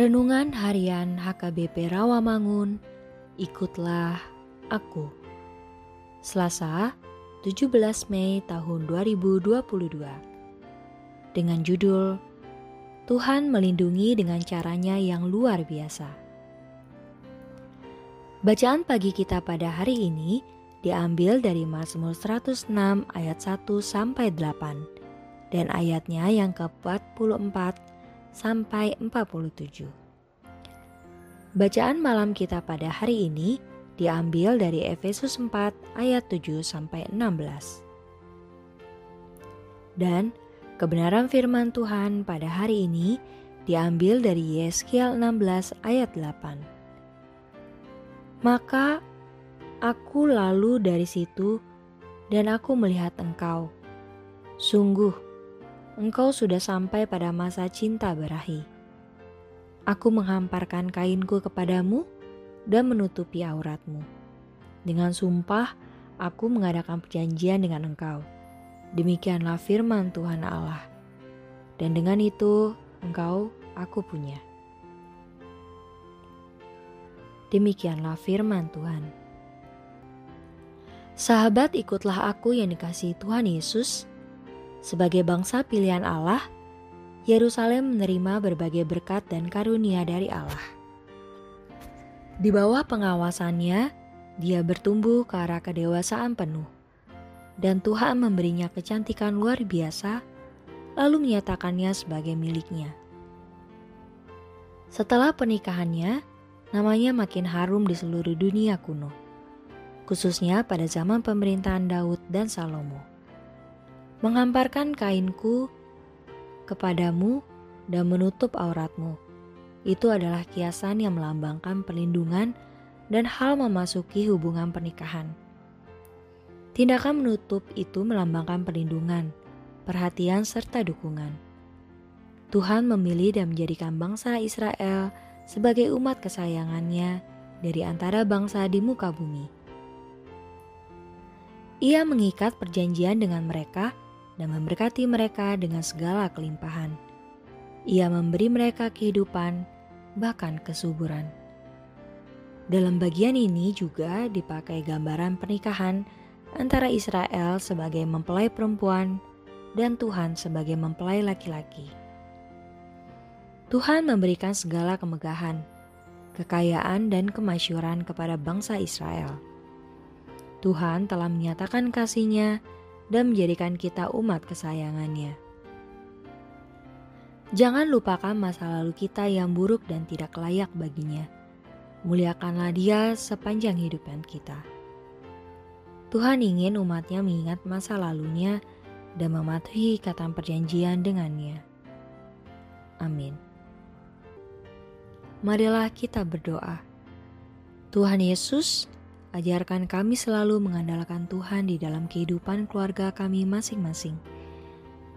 Renungan Harian HKBP Rawamangun, ikutlah aku. Selasa, 17 Mei tahun 2022. Dengan judul Tuhan melindungi dengan caranya yang luar biasa. Bacaan pagi kita pada hari ini diambil dari Mazmur 106 ayat 1 sampai 8 dan ayatnya yang ke-44 sampai 47. Bacaan malam kita pada hari ini diambil dari Efesus 4 ayat 7 sampai 16. Dan kebenaran firman Tuhan pada hari ini diambil dari Yeskiel 16 ayat 8. Maka aku lalu dari situ dan aku melihat engkau. Sungguh, engkau sudah sampai pada masa cinta berahi. Aku menghamparkan kainku kepadamu dan menutupi auratmu. Dengan sumpah, aku mengadakan perjanjian dengan engkau. Demikianlah firman Tuhan Allah. Dan dengan itu, engkau aku punya. Demikianlah firman Tuhan. Sahabat, ikutlah aku yang dikasihi Tuhan Yesus sebagai bangsa pilihan Allah, Yerusalem menerima berbagai berkat dan karunia dari Allah. Di bawah pengawasannya, dia bertumbuh ke arah kedewasaan penuh, dan Tuhan memberinya kecantikan luar biasa, lalu menyatakannya sebagai miliknya. Setelah pernikahannya, namanya makin harum di seluruh dunia kuno, khususnya pada zaman pemerintahan Daud dan Salomo menghamparkan kainku kepadamu dan menutup auratmu. Itu adalah kiasan yang melambangkan perlindungan dan hal memasuki hubungan pernikahan. Tindakan menutup itu melambangkan perlindungan, perhatian, serta dukungan. Tuhan memilih dan menjadikan bangsa Israel sebagai umat kesayangannya dari antara bangsa di muka bumi. Ia mengikat perjanjian dengan mereka dan memberkati mereka dengan segala kelimpahan. Ia memberi mereka kehidupan, bahkan kesuburan. Dalam bagian ini juga dipakai gambaran pernikahan antara Israel sebagai mempelai perempuan dan Tuhan sebagai mempelai laki-laki. Tuhan memberikan segala kemegahan, kekayaan, dan kemasyuran kepada bangsa Israel. Tuhan telah menyatakan kasihnya dan menjadikan kita umat kesayangannya. Jangan lupakan masa lalu kita yang buruk dan tidak layak baginya. Muliakanlah dia sepanjang hidupan kita. Tuhan ingin umatnya mengingat masa lalunya dan mematuhi kata perjanjian dengannya. Amin. Marilah kita berdoa. Tuhan Yesus, Ajarkan kami selalu mengandalkan Tuhan di dalam kehidupan keluarga kami masing-masing.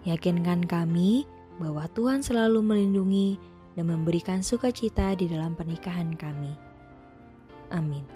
Yakinkan kami bahwa Tuhan selalu melindungi dan memberikan sukacita di dalam pernikahan kami. Amin.